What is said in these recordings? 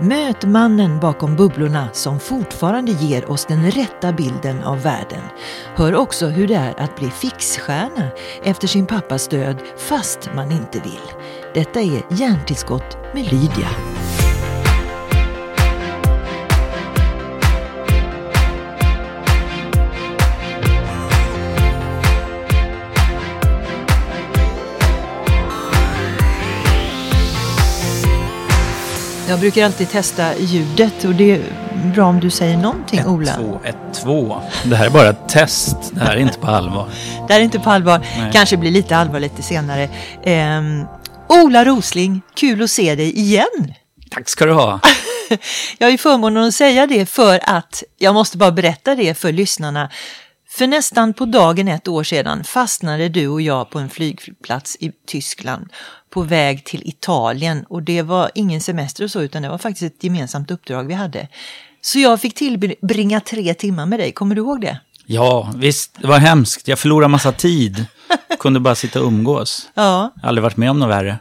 Möt mannen bakom bubblorna som fortfarande ger oss den rätta bilden av världen. Hör också hur det är att bli fixstjärna efter sin pappas död fast man inte vill. Detta är Hjärntillskott med Lydia. Jag brukar alltid testa ljudet och det är bra om du säger någonting ett, Ola. Två, ett, två. Det här är bara ett test. Det här är inte på allvar. Det här är inte på allvar. Nej. Kanske blir lite allvar lite senare. Ehm, Ola Rosling, kul att se dig igen. Tack ska du ha. Jag har ju förmånen att säga det för att jag måste bara berätta det för lyssnarna. För nästan på dagen ett år sedan fastnade du och jag på en flygplats i Tyskland på väg till Italien och det var ingen semester och så utan det var faktiskt ett gemensamt uppdrag vi hade. Så jag fick tillbringa tre timmar med dig, kommer du ihåg det? Ja, visst. Det var hemskt. Jag förlorade massa tid. Kunde bara sitta och umgås. Ja, Jag har aldrig varit med om något värre.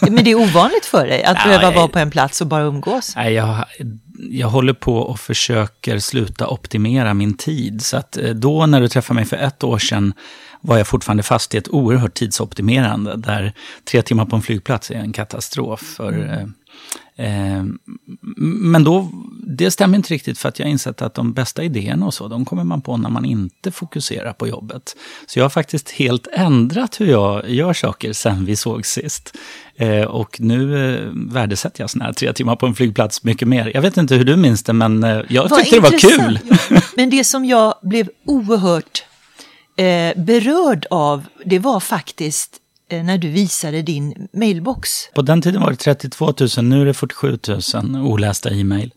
men det är ovanligt för dig att behöva vara på en plats och bara umgås. Nej, jag, jag håller på och försöker sluta optimera min tid. Så att eh, då när du träffade mig för ett år sedan var jag fortfarande fast i ett oerhört tidsoptimerande. Där tre timmar på en flygplats är en katastrof. För, eh, eh, men då, det stämmer inte riktigt för att jag har insett att de bästa idéerna och så, de kommer man på när man inte fokuserar på jobbet. Så jag har faktiskt helt ändrat hur jag gör saker sen vi såg sist. Eh, och nu eh, värdesätter jag sådana här tre timmar på en flygplats mycket mer. Jag vet inte hur du minns det, men eh, jag Vad tyckte det var kul. Men det som jag blev oerhört berörd av, det var faktiskt när du visade din mailbox. På den tiden var det 32 000, nu är det 47 000 olästa e-mail.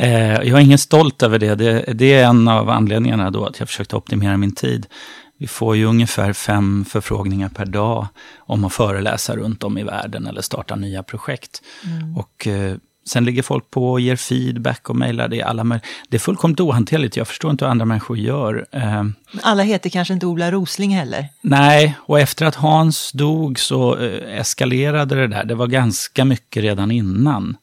Eh, jag är ingen stolt över det. det. Det är en av anledningarna då att jag försökte optimera min tid. Vi får ju ungefär fem förfrågningar per dag om att föreläsa runt om i världen eller starta nya projekt. Och eh, sen ligger folk på och ger feedback och mejlar. Det alla det är fullkomligt ohanterligt. Jag förstår inte hur andra människor gör. Eh, Alla heter kanske inte Ola Rosling heller. Nej, och efter att Hans dog så eh, eskalerade det där. Det var ganska mycket redan innan.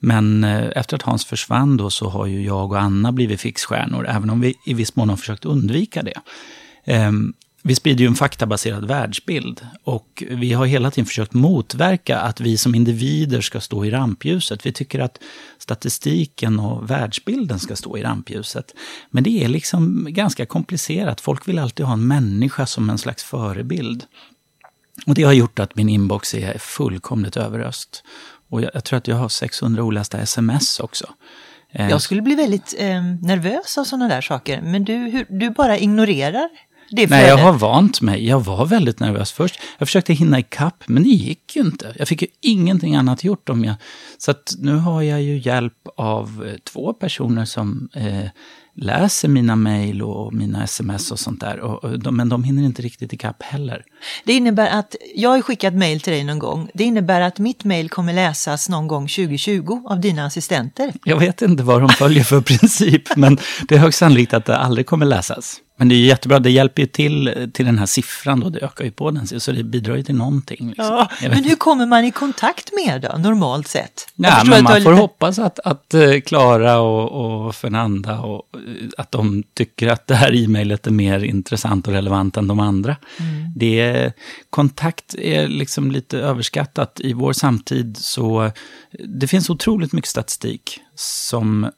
Men eh, efter att Hans försvann då så har ju jag och Anna blivit fixstjärnor, även om vi i viss mån har försökt undvika det. Ehm, vi sprider ju en faktabaserad världsbild och vi har hela tiden försökt motverka att vi som individer ska stå i rampljuset. Vi tycker att statistiken och världsbilden ska stå i rampljuset. Men det är liksom ganska komplicerat. Folk vill alltid ha en människa som en slags förebild. Och det har gjort att min inbox är fullkomligt överöst. Och jag, jag tror att jag har 600 olästa sms också. Eh, Jag skulle bli väldigt eh, nervös av sådana där saker, men du, hur, du bara ignorerar det Nej, jag har vant mig. Jag var väldigt nervös först. Jag försökte hinna ikapp, men det gick ju inte. Jag fick ju ingenting annat gjort om jag... Så att nu har jag ju hjälp av eh, två personer som eh, läser mina mejl och mina sms och sånt där. Och, och de, men de hinner inte riktigt ikapp heller. Det innebär att, jag har skickat mejl till dig någon gång, det innebär att mitt mejl kommer läsas någon gång 2020 av dina assistenter. Jag vet inte vad de följer för princip, men det är högst sannolikt att det aldrig kommer läsas. Men det är jättebra, det hjälper ju till, till den här siffran då, det ökar ju på den, så det bidrar ju till någonting. Liksom. Ja, men hur kommer man i kontakt med er då, normalt sett? Ja, men man får lite- hoppas att, att eh, Klara och, och Fernanda och, eh, att de tycker att det här e-mailet är mer intressant och relevant än de andra. Mm. Det kontakt är liksom lite överskattat. I vår samtid så det finns otroligt mycket statistik som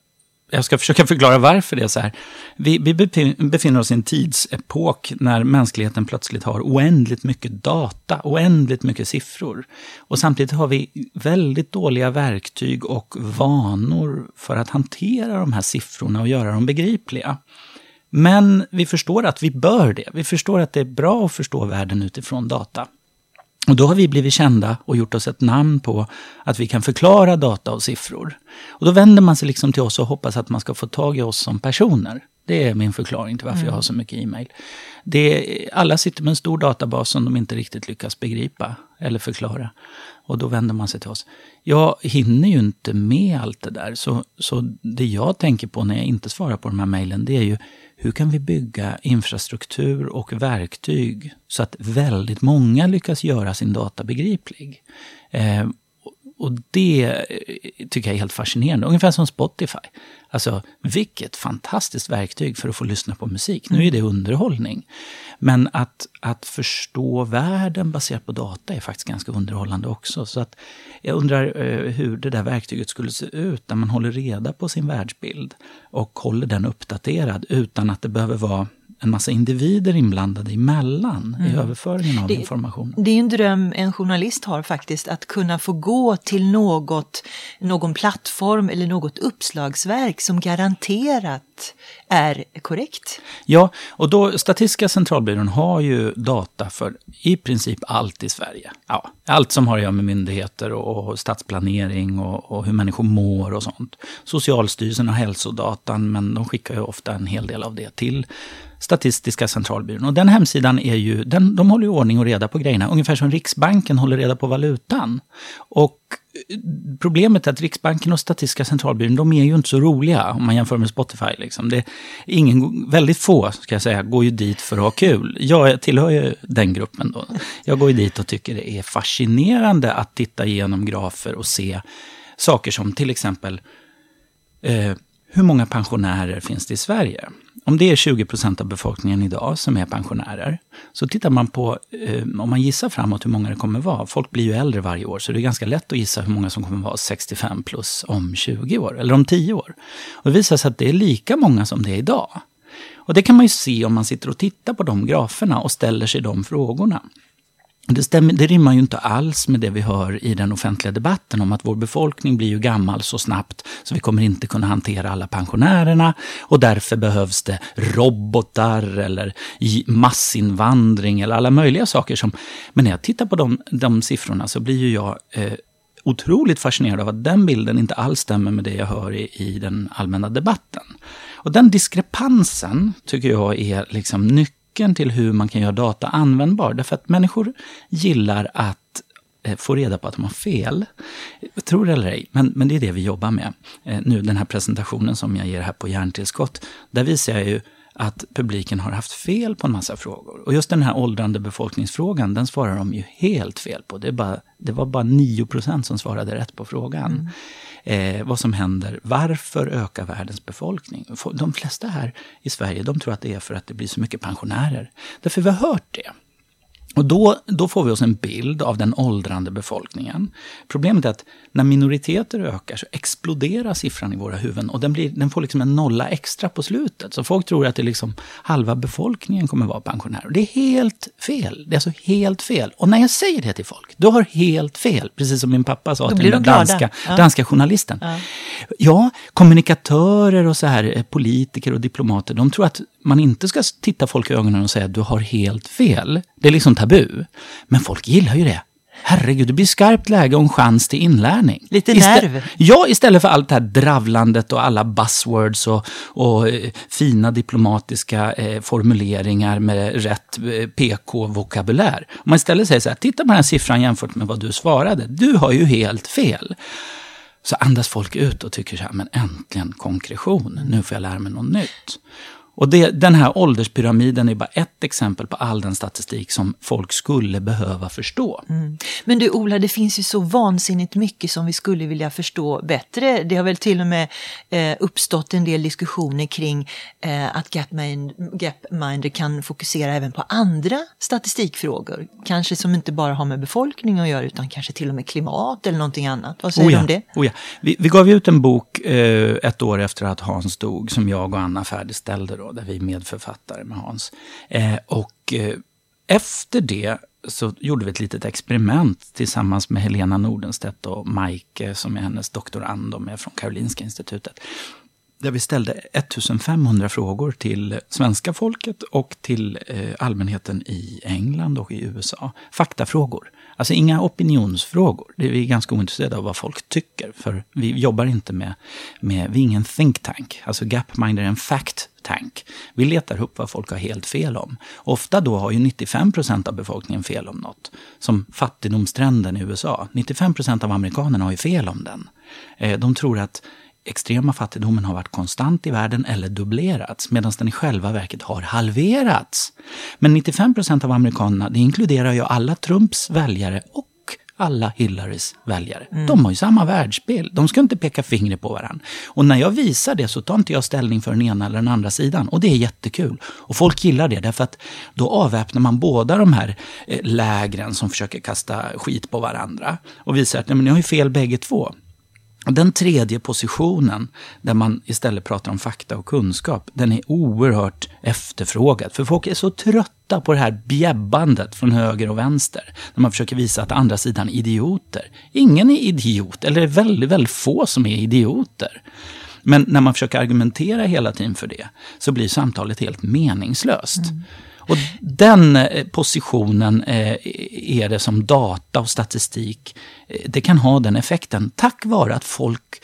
jag ska försöka förklara varför det är så här. Vi, vi befinner oss i en tidsepok när mänskligheten plötsligt har oändligt mycket data, oändligt mycket siffror. Och samtidigt har vi väldigt dåliga verktyg och vanor för att hantera de här siffrorna och göra dem begripliga. Men vi förstår att vi bör det. Vi förstår att det är bra att förstå världen utifrån data. Och då har vi blivit kända och gjort oss ett namn på att vi kan förklara data och siffror. Och då vänder man sig liksom till oss och hoppas att man ska få tag i oss som personer. Det är min förklaring till varför jag har så mycket e-mail. Det är, alla sitter med en stor databas som de inte riktigt lyckas begripa eller förklara. Och då vänder man sig till oss. Jag hinner ju inte med allt det där. Så, så det jag tänker på när jag inte svarar på de här mejlen, det är ju hur kan vi bygga infrastruktur och verktyg så att väldigt många lyckas göra sin data begriplig? Eh, och det eh, tycker jag är helt fascinerande. Ungefär som Spotify. Alltså, vilket fantastiskt verktyg för att få lyssna på musik. Nu är det underhållning. Men att, att förstå världen baserat på data är faktiskt ganska underhållande också. Så att jag undrar eh, hur det där verktyget skulle se ut när man håller reda på sin världsbild och håller den uppdaterad utan att det behöver vara en massa individer inblandade emellan mm. i överföringen av det, information. Det är en dröm en journalist har faktiskt, att kunna få gå till något, någon plattform eller något uppslagsverk som garanterat är korrekt. Ja, och då Statistiska centralbyrån har ju data för i princip allt i Sverige. Ja, allt som har att göra med myndigheter och stadsplanering och, och hur människor mår och sånt. Socialstyrelsen har hälsodatan, men de skickar ju ofta en hel del av det till Statistiska centralbyrån. Och den hemsidan är ju, den, de håller ju ordning och reda på grejerna, ungefär som Riksbanken håller reda på valutan. Och problemet är att Riksbanken och Statistiska centralbyrån, de är ju inte så roliga om man jämför med Spotify. Liksom. Det, ingen, väldigt få, ska jag säga, går ju dit för att ha kul. Jag tillhör ju den gruppen då. Jag går ju dit och tycker det är fascinerande att titta igenom grafer och se saker som till exempel eh, hur många pensionärer finns det i Sverige? Om det är 20 procent av befolkningen idag som är pensionärer, så tittar man på, eh, om man gissar framåt hur många det kommer vara, folk blir ju äldre varje år, så det är ganska lätt att gissa hur många som kommer vara 65 plus om 20 år, eller om 10 år. Och det visar sig att det är lika många som det är idag. Och det kan man ju se om man sitter och tittar på de graferna och ställer sig de frågorna. Det, stämmer, det rimmar ju inte alls med det vi hör i den offentliga debatten om att vår befolkning blir ju gammal så snabbt så vi kommer inte kunna hantera alla pensionärerna och därför behövs det robotar eller massinvandring eller alla möjliga saker som... Men när jag tittar på de, de siffrorna så blir ju jag eh, otroligt fascinerad av att den bilden inte alls stämmer med det jag hör i, i den allmänna debatten. Och den diskrepansen tycker jag är liksom nyckeln nyckeln till hur man kan göra data användbar. Därför att människor gillar att eh, få reda på att de har fel. Tror det eller ej, men, men det är det vi jobbar med. Eh, nu den här presentationen som jag ger här på Hjärntillskott, där visar jag ju att publiken har haft fel på en massa frågor. Och just den här åldrande befolkningsfrågan, den svarar de ju helt fel på. Det, bara, det var bara 9% som svarade rätt på frågan. Mm eh, vad som händer. Varför ökar världens befolkning? De flesta här i Sverige de tror att det är för att det blir så mycket pensionärer. Därför vi har hört det. Och då, då får vi oss en bild av den åldrande befolkningen. Problemet är att när minoriteter ökar så exploderar siffran i våra huvuden och den, blir, den får liksom en nolla extra på slutet. Så folk tror att det liksom halva befolkningen kommer vara pensionärer. Det är helt fel. Det är alltså helt fel. Och när jag säger det till folk, du har helt fel. Precis som min pappa sa till den danska, ja. danska journalisten. Ja. ja, kommunikatörer och så här, eh, politiker och diplomater, de tror att man inte ska titta folk i ögonen och säga att du har helt fel. Det är liksom tabu. Men folk gillar ju det. Herregud, det blir skarpt läge och en chans till inlärning. Lite nerv. ja, istället för allt det här dravlandet och alla buzzwords och, och eh, fina diplomatiska eh, formuleringar med rätt eh, PK-vokabulär. Om man istället säger så här, titta på den här siffran jämfört med vad du svarade. Du har ju helt fel. Så andas folk ut och tycker så här, men äntligen konkretion. Nu får jag lära mig något nytt. Och det, den här ålderspyramiden är bara ett exempel på all den statistik som folk skulle behöva förstå. Mm. Men du Ola, det finns ju så vansinnigt mycket som vi skulle vilja förstå bättre. Det har väl till och med eh, uppstått en del diskussioner kring eh, att Gapmind, Gapminder kan fokusera även på andra statistikfrågor. Kanske som inte bara har med befolkning att göra utan kanske till och med klimat eller någonting annat. Vad säger oh ja, du om det? Oh ja. vi, vi gav ut en bok eh, ett år efter att Hans dog som jag och Anna färdigställde. Då där vi är medförfattare med Hans. Eh, och eh, efter det så gjorde vi ett litet experiment tillsammans med Helena Nordenstedt och Maike som är hennes doktorand de är från Karolinska institutet. Där vi ställde 1500 frågor till svenska folket och till eh, allmänheten i England och i USA. Faktafrågor. Alltså inga opinionsfrågor. Det är vi ganska ointresserade av vad folk tycker. För vi jobbar inte med, med vi är ingen think tank. Alltså Gapminder är en fact tank. Vi letar upp vad folk har helt fel om. Ofta då har ju 95 procent av befolkningen fel om något. Som fattigdomstrenden i USA. 95 procent av amerikanerna har ju fel om den. Eh, de tror att extrema fattigdomen har varit konstant i världen eller dubblerats, medan den i själva verket har halverats. Men 95 procent av amerikanerna, det inkluderar ju alla Trumps väljare och alla Hillarys väljare. Mm. De har ju samma världsbild. De ska inte peka fingret på varandra. Och när jag visar det så tar inte jag ställning för den ena eller den andra sidan. Och det är jättekul. Och folk gillar det därför att då avväpnar man båda de här eh, lägren som försöker kasta skit på varandra. Och visar att nej, men ni har ju fel bägge två. Den tredje positionen, där man istället pratar om fakta och kunskap, den är oerhört efterfrågad. För folk är så trötta på det här bjäbbandet från höger och vänster. När man försöker visa att andra sidan är idioter. Ingen är idiot, eller det är väldigt, väldigt få som är idioter. Men när man försöker argumentera hela tiden för det, så blir samtalet helt meningslöst. Mm. Och den eh, positionen eh, är det som data och statistik, eh, det kan ha den effekten tack vare att folk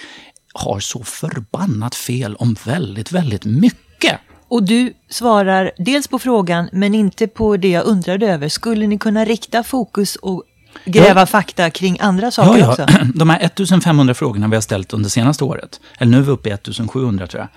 har så förbannat fel om väldigt, väldigt mycket. Och du svarar dels på frågan men inte på det jag undrade över. Skulle ni kunna rikta fokus och gräva ja. fakta kring andra saker ja, ja. också? De här 1500 frågorna vi har ställt under senaste året, eller nu är vi uppe i 1700 tror jag.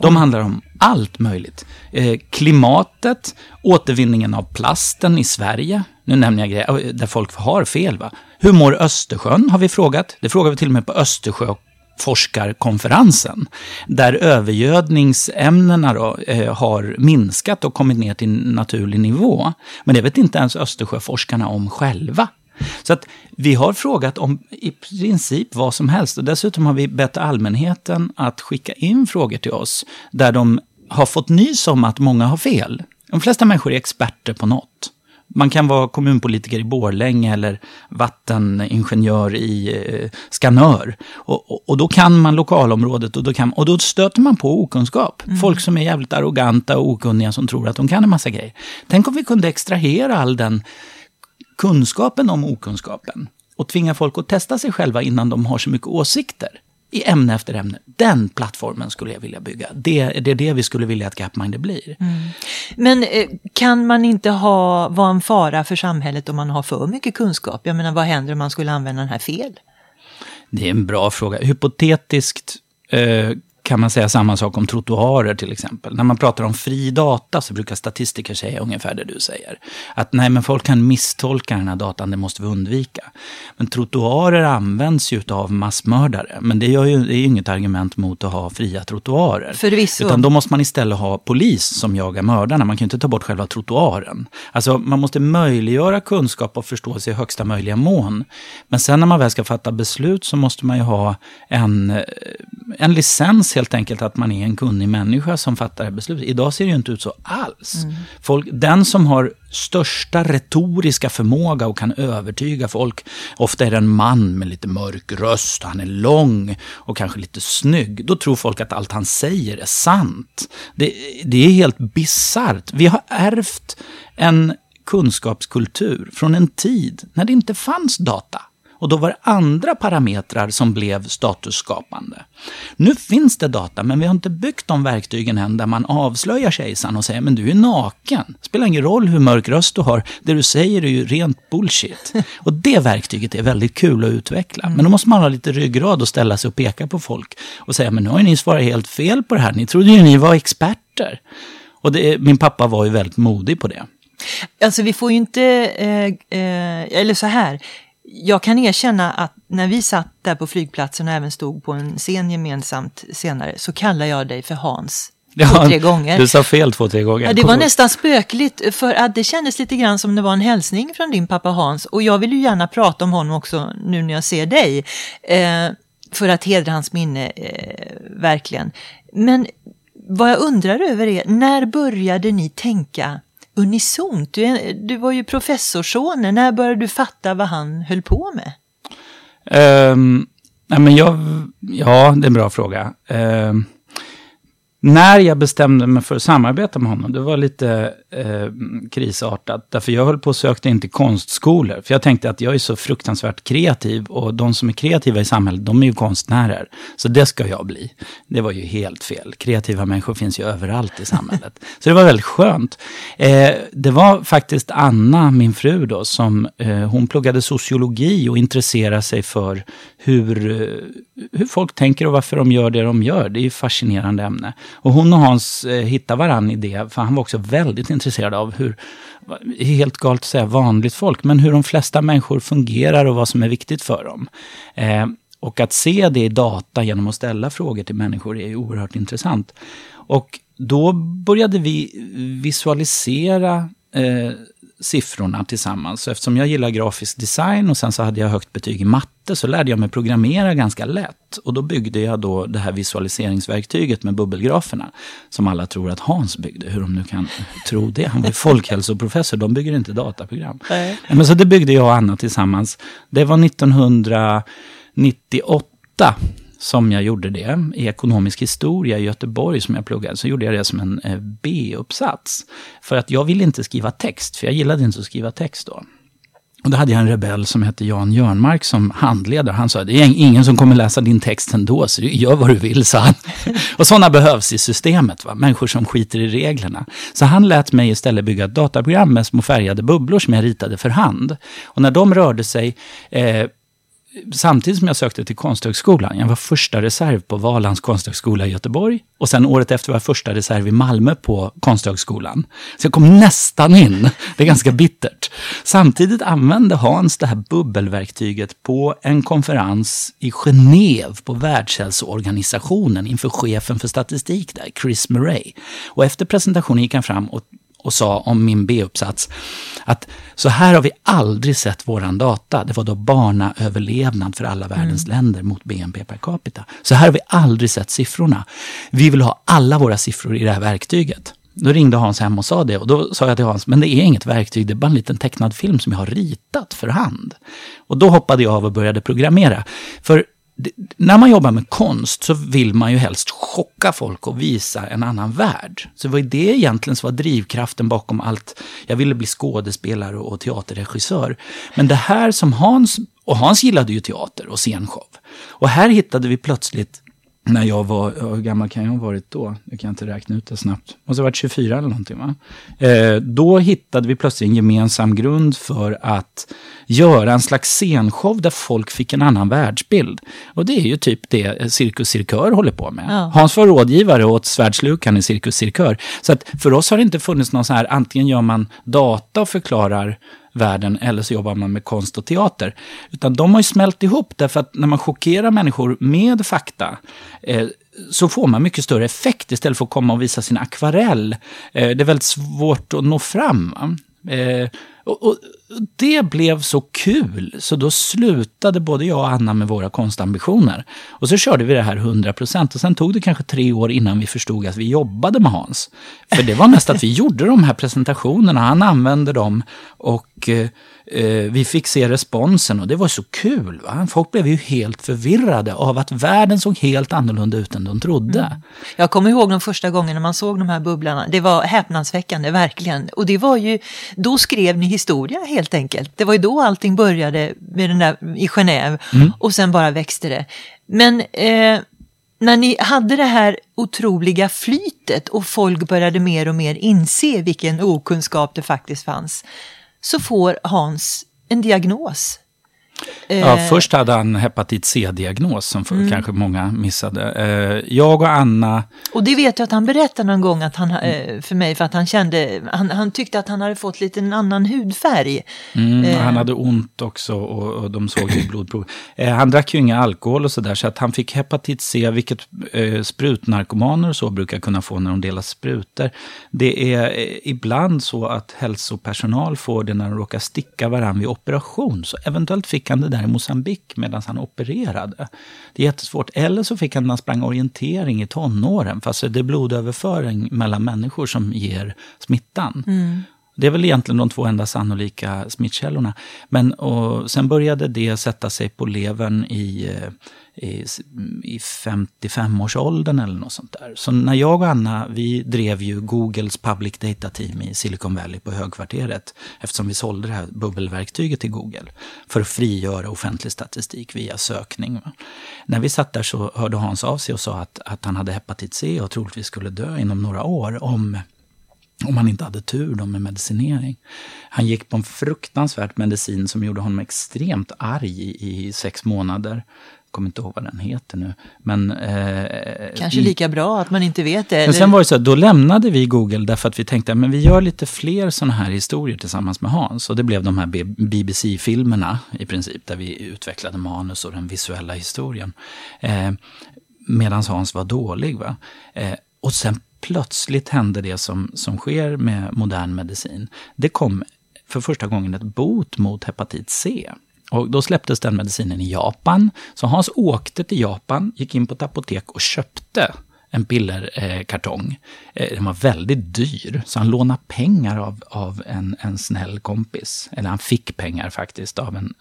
De mm. handlar om allt möjligt. Eh, klimatet, återvinningen av plasten i Sverige. Nu nämner jag grejer där folk har fel. Va? Hur mår Östersjön har vi frågat. Det frågar vi till och med på Östersjö forskarkonferensen, där övergödningsämnena då, eh, har minskat och kommit ner till naturlig nivå. Men det vet inte ens Östersjöforskarna om själva. Så att vi har frågat om i princip vad som helst och dessutom har vi bett allmänheten att skicka in frågor till oss där de har fått nys om att många har fel. De flesta människor är experter på något. Man kan vara kommunpolitiker i Borlänge eller vatteningenjör i eh, Skanör. Och, och, och, då kan man lokalområdet och då, kan, och då stöter man på okunskap. Mm. Folk som är jävligt arroganta och okunniga som tror att de kan en massa grejer. Tänk om vi kunde extrahera all den kunskapen om okunskapen och tvinga folk att testa sig själva innan de har så mycket åsikter i ämne efter ämne. Den plattformen skulle jag vilja bygga. Det, det är det vi skulle vilja att Gapminder blir. Mm. Men eh, kan man inte ha, vara en fara för samhället om man har för mycket kunskap? Jag menar, vad händer om man skulle använda den här fel? Det är en bra fråga. Hypotetiskt eh, kan man säga samma sak om trottoarer till exempel. När man pratar om fri data så brukar statistiker säga ungefär det du säger. Att nej, men folk kan misstolka den här datan, det måste vi undvika. Men trottoarer används ju av massmördare. Men det, gör ju, det är ju inget argument mot att ha fria trottoarer. Förvisso. Utan då måste man istället ha polis som jagar mördarna. Man kan ju inte ta bort själva trottoaren. Alltså man måste möjliggöra kunskap och förståelse i högsta möjliga mån. Men sen när man väl ska fatta beslut så måste man ju ha en, en licens helt enkelt att man är en kunnig människa som fattar beslut. Idag ser det ju inte ut så alls. Mm. Folk, den som har största retoriska förmåga och kan övertyga folk, ofta är det en man med lite mörk röst, han är lång och kanske lite snygg. Då tror folk att allt han säger är sant. Det, det är helt bisarrt. Vi har ärvt en kunskapskultur från en tid när det inte fanns data. Och då var det andra parametrar som blev statusskapande. Nu finns det data, men vi har inte byggt de verktygen än där man avslöjar kejsaren och säger men du är naken. Det spelar ingen roll hur mörk röst du har, det du säger är ju rent bullshit. Och det verktyget är väldigt kul att utveckla. Men då måste man ha lite ryggrad och ställa sig och peka på folk och säga men nu har ni svarat helt fel på det här, ni trodde ju ni var experter. Och det, min pappa var ju väldigt modig på det. Alltså vi får ju inte, eh, eh, eller så här, jag kan erkänna att när vi satt där på flygplatsen och även stod på en scen gemensamt senare så kallade jag dig för Hans ja, två, tre gånger. Du sa fel två, tre gånger. Ja, det var nästan spökligt för att det kändes lite grann som det var en hälsning från din pappa Hans och jag vill ju gärna prata om honom också nu när jag ser dig. Eh, för att hedra hans minne, eh, verkligen. Men vad jag undrar över är, när började ni tänka unisont? Du, du var ju professorson. När började du fatta vad han höll på med? Um, nej men jag, ja, det är en bra fråga. Um, när jag bestämde mig för att samarbeta med honom, det var lite eh, krisartat. Därför jag höll på och sökte in till konstskolor. För jag tänkte att jag är så fruktansvärt kreativ och de som är kreativa i samhället, de är ju konstnärer. Så det ska jag bli. Det var ju helt fel. Kreativa människor finns ju överallt i samhället. så det var väldigt skönt. Eh, det var faktiskt Anna, min fru då, som eh, hon pluggade sociologi och intresserade sig för hur, hur folk tänker och varför de gör det de gör. Det är ju ett fascinerande ämne. Och hon och Hans eh, hittade varann i det, för han var också väldigt intresserad av hur, helt galet att säga vanligt folk, men hur de flesta människor fungerar och vad som är viktigt för dem. Eh, och att se det i data genom att ställa frågor till människor är oerhört intressant. Och då började vi visualisera eh, siffrorna tillsammans. Så eftersom jag gillar grafisk design och sen så hade jag högt betyg i matte så lärde jag mig programmera ganska lätt. Och då byggde jag då det här visualiseringsverktyget med bubbelgraferna. Som alla tror att Hans byggde, hur de nu kan tro det. Han var ju folkhälsoprofessor, de bygger inte dataprogram. Nej. Men så det byggde jag och Anna tillsammans. Det var 1998 som jag gjorde det. I ekonomisk historia i Göteborg som jag pluggade så gjorde jag det som en eh, B-uppsats. För att jag ville inte skriva text, för jag gillade inte att skriva text då. Och då hade jag en rebell som hette Jan Jörnmark som handledare. Han sa, det är ingen som kommer läsa din text ändå, så gör vad du vill, sa han. och sådana behövs i systemet, va? människor som skiter i reglerna. Så han lät mig istället bygga ett dataprogram med små färgade bubblor som jag ritade för hand. Och när de rörde sig eh, samtidigt som jag sökte till Konsthögskolan, jag var första reserv på Valands konsthögskola i Göteborg och sen året efter var jag första reserv i Malmö på Konsthögskolan. Så jag kom nästan in, det är ganska bittert. Samtidigt använde Hans det här bubbelverktyget på en konferens i Genève på Världshälsoorganisationen inför chefen för statistik där, Chris Murray. Och efter presentationen gick han fram och och sa om min B-uppsats att så här har vi aldrig sett våran data. Det var då barnaöverlevnad för alla världens mm. länder mot BNP per capita. Så här har vi aldrig sett siffrorna. Vi vill ha alla våra siffror i det här verktyget. Då ringde Hans hem och sa det och då sa jag till Hans, men det är inget verktyg, det är bara en liten tecknad film som jag har ritat för hand. Och då hoppade jag av och började programmera. För när man jobbar med konst så vill man ju helst chocka folk och visa en annan värld. Så det var det egentligen som var drivkraften bakom allt. Jag ville bli skådespelare och teaterregissör. Men det här som Hans, och Hans gillade ju teater och scenshow. Och här hittade vi plötsligt när jag var, hur gammal kan jag ha varit då? Jag kan inte räkna ut det snabbt. Måste ha varit 24 eller någonting va? Eh, då hittade vi plötsligt en gemensam grund för att göra en slags scenshow där folk fick en annan världsbild. Och det är ju typ det Cirkus Cirkör håller på med. Ja. Hans var rådgivare åt Svärdslukan i Cirkus Cirkör. Så att för oss har det inte funnits någon så här, antingen gör man data och förklarar världen eller så jobbar man med konst och teater. Utan de har ju smält ihop därför att när man chockerar människor med fakta eh, så får man mycket större effekt istället för att komma och visa sin akvarell. Eh, det är väldigt svårt att nå fram. Eh, och, och, det blev så kul, så då slutade både jag och Anna med våra konstambitioner. Och så körde vi det här 100% och sen tog det kanske tre år innan vi förstod att vi jobbade med Hans. För det var mest att vi gjorde de här presentationerna, han använde dem och eh, eh, vi fick se responsen och det var så kul. Va? Folk blev ju helt förvirrade av att världen såg helt annorlunda ut än de trodde. Mm. Jag kommer ihåg de första gångerna man såg de här bubblorna. Det var häpnadsväckande, verkligen. Och det var ju, då skrev ni historia helt enkelt. Det var ju då allting började med den där i Genève mm. och sen bara växte det. Men eh, när ni hade det här otroliga flytet och folk började mer och mer inse vilken okunskap det faktiskt fanns så får Hans en diagnos. Ja, eh, först hade han hepatit C-diagnos som för, mm. kanske många missade. Eh, jag och Anna... Och det vet jag att han berättade någon gång att han, eh, för mig för att han kände, han, han tyckte att han hade fått lite en annan hudfärg. Mm, han hade ont också och, och de såg det i blodprov. han drack ju inga alkohol och sådär så att han fick hepatit C, vilket sprutnarkomaner och så brukar kunna få när de delar sprutor. Det är ibland så att hälsopersonal får det när de råkar sticka varandra vid operation. Så eventuellt fick han det där i Mosambik medan han opererade. Det är jättesvårt. Eller så fick han när han sprang orientering i tonåren. Fast det är blodöverföring mellan människor som ger smittan. Mm. Det är väl egentligen de två enda sannolika smittkällorna. Men och sen började det sätta sig på levern i eh, i, i 55-årsåldern eller något sånt där. Så när jag och Anna, vi drev ju Googles Public Data Team i Silicon Valley på högkvarteret. Eftersom vi sålde det här bubbelverktyget till Google. För att frigöra offentlig statistik via sökning. När vi satt där så hörde Hans av sig och sa att, att han hade hepatit C och troligtvis skulle dö inom några år om om han inte hade tur då med medicinering. Han gick på en fruktansvärt medicin som gjorde honom extremt arg i, i sex månader kommer inte ihåg vad den heter nu. Men, eh, Kanske lika bra att man inte vet det. Men eller- sen var det så då lämnade vi Google därför att vi tänkte att vi gör lite fler sådana här historier tillsammans med Hans. Och det blev de här BBC-filmerna i princip, där vi utvecklade manus och den visuella historien. Eh, Medan Hans var dålig. Va? Eh, och sen plötsligt hände det som, som sker med modern medicin. Det kom för första gången ett bot mot hepatit C. Och då släpptes den medicinen i Japan. Så Hans åkte till Japan, gick in på ett apotek och köpte en pillerkartong. Eh, den var väldigt dyr, så han lånade pengar av, av en, en snäll kompis. Eller han fick pengar faktiskt av en,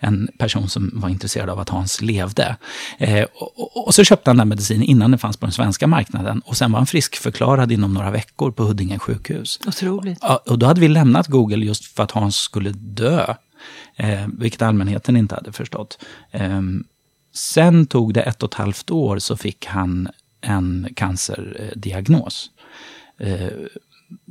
en person som var intresserad av att Hans levde. Eh, och, och, och så köpte han den medicinen innan den fanns på den svenska marknaden. Och sen var han friskförklarad inom några veckor på Huddinge sjukhus. Otroligt. Ja, och då hade vi lämnat Google just för att Hans skulle dö. Eh, vilket allmänheten inte hade förstått. Eh, sen tog det ett och ett halvt år så fick han en cancerdiagnos. Eh,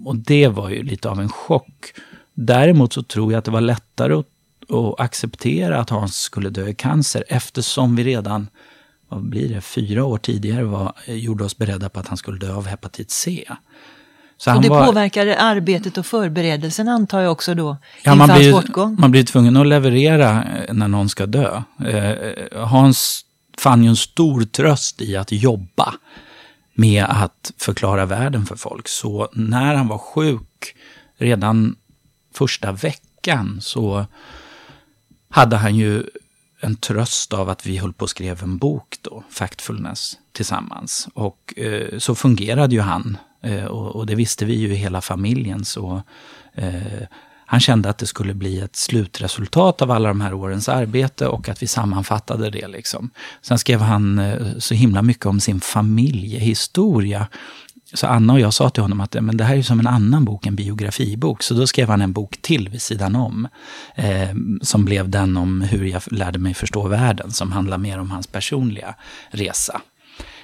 och det var ju lite av en chock. Däremot så tror jag att det var lättare att, att acceptera att Hans skulle dö i cancer eftersom vi redan, vad blir det, fyra år tidigare var, gjorde oss beredda på att han skulle dö av hepatit C. Så Och det var- påverkade arbetet och förberedelsen antar jag också då, Ja, man blir, bortgång. man blir tvungen att leverera eh, när någon ska dö. Eh, Hans fann ju en stor tröst i att jobba med att förklara världen för folk. Så när han var sjuk, redan första veckan, så hade han ju en tröst av att vi höll på och skrev en bok då, Factfulness, tillsammans. Och eh, så fungerade ju han. Eh, och, och det visste vi ju i hela familjen. Så eh, han kände att det skulle bli ett slutresultat av alla de här årens arbete och att vi sammanfattade det. Liksom. Sen skrev han eh, så himla mycket om sin familjehistoria. Så Anna och jag sa till honom att men det här är som en annan bok, en biografibok. Så då skrev han en bok till vid sidan om. Eh, som blev den om hur jag lärde mig förstå världen, som handlar mer om hans personliga resa.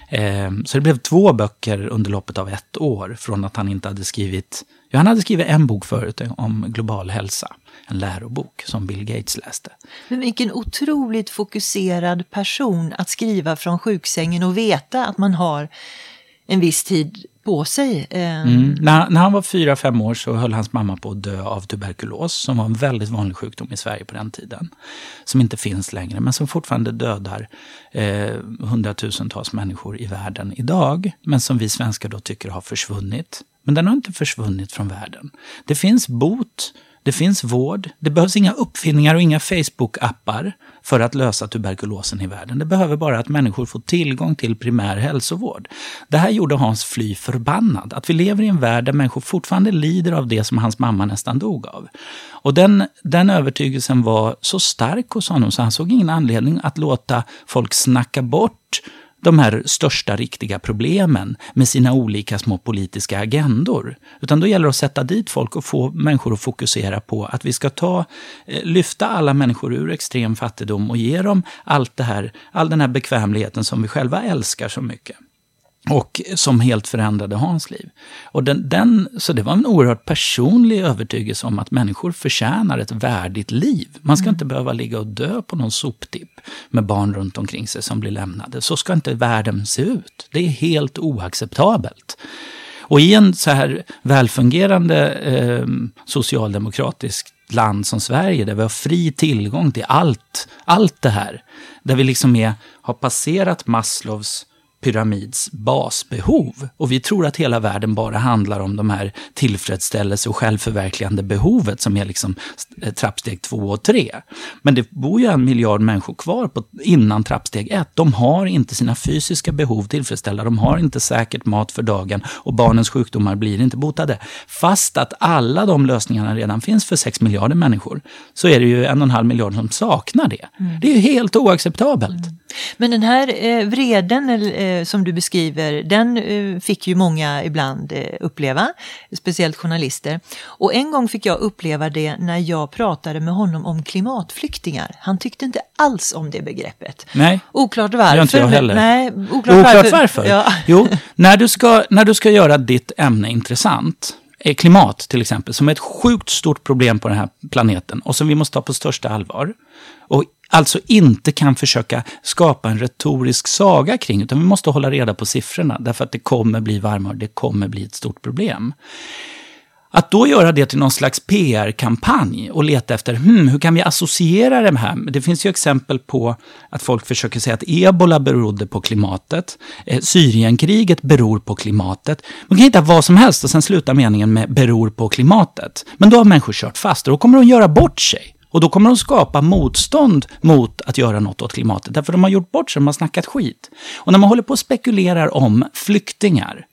Eh, så det blev två böcker under loppet av ett år från att han inte hade skrivit... Han hade skrivit en bok förut om global hälsa. En lärobok som Bill Gates läste. Men vilken otroligt fokuserad person att skriva från sjuksängen och veta att man har en viss tid på sig. Eh, Mm. När, när han var fyra, fem år så höll hans mamma på att dö av tuberkulos, som var en väldigt vanlig sjukdom i Sverige på den tiden. Som inte finns längre, men som fortfarande dödar eh, hundratusentals människor i världen idag. Men som vi svenskar då tycker har försvunnit. Men den har inte försvunnit från världen. Det finns bot, det finns vård, det behövs inga uppfinningar och inga Facebook-appar för att lösa tuberkulosen i världen. Det behöver bara att människor får tillgång till primär hälsovård. Det här gjorde Hans Fly förbannad. Att vi lever i en värld där människor fortfarande lider av det som hans mamma nästan dog av. Och den, den övertygelsen var så stark hos honom så han såg ingen anledning att låta folk snacka bort de här största riktiga problemen med sina olika små politiska agendor. Utan då gäller det att sätta dit folk och få människor att fokusera på att vi ska ta, eh, lyfta alla människor ur extrem fattigdom och ge dem allt det här, all den här bekvämligheten som vi själva älskar så mycket. Och som helt förändrade Hans liv. Och den, den, så det var en oerhört personlig övertygelse om att människor förtjänar ett värdigt liv. Man ska inte behöva ligga och dö på någon soptipp med barn runt omkring sig som blir lämnade. Så ska inte världen se ut. Det är helt oacceptabelt. Och i en så här välfungerande eh, socialdemokratiskt land som Sverige, där vi har fri tillgång till allt, allt det här, där vi liksom är, har passerat Maslows pyramids basbehov. Och vi tror att hela världen bara handlar om de här tillfredsställelse och självförverkligande behovet som är liksom eh, trappsteg två och tre. Men det bor ju en miljard människor kvar på, innan trappsteg ett. De har inte sina fysiska behov tillfredsställda, de har inte säkert mat för dagen och barnens sjukdomar blir inte botade. Fast att alla de lösningarna redan finns för sex miljarder människor, så är det ju en och en halv miljard som saknar det. Det är ju helt oacceptabelt. Men den här eh, vreden eh, som du beskriver, den eh, fick ju många ibland eh, uppleva, speciellt journalister. Och en gång fick jag uppleva det när jag pratade med honom om klimatflyktingar. Han tyckte inte alls om det begreppet. Nej. Oklart Det varför. gör inte jag heller. Nej, oklart, Oklart varför? Ja. Jo, när du, ska, när du ska göra ditt ämne intressant, klimat till exempel, som är ett sjukt stort problem på den här planeten och som vi måste ta på största allvar. Och alltså inte kan försöka skapa en retorisk saga kring, utan vi måste hålla reda på siffrorna, därför att det kommer bli varmare, det kommer bli ett stort problem. Att då göra det till någon slags PR-kampanj och leta efter hmm, hur kan vi associera det här? Det finns ju exempel på att folk försöker säga att ebola berodde på klimatet. Eh, Syrienkriget beror på klimatet. Man kan hitta vad som helst och sen sluta meningen med beror på klimatet. Men då har människor kört fast och då kommer de göra bort sig. Och då kommer de skapa motstånd mot att göra något åt klimatet. Därför de har gjort bort sig, de har snackat skit. Och när man håller på och spekulerar om flyktingar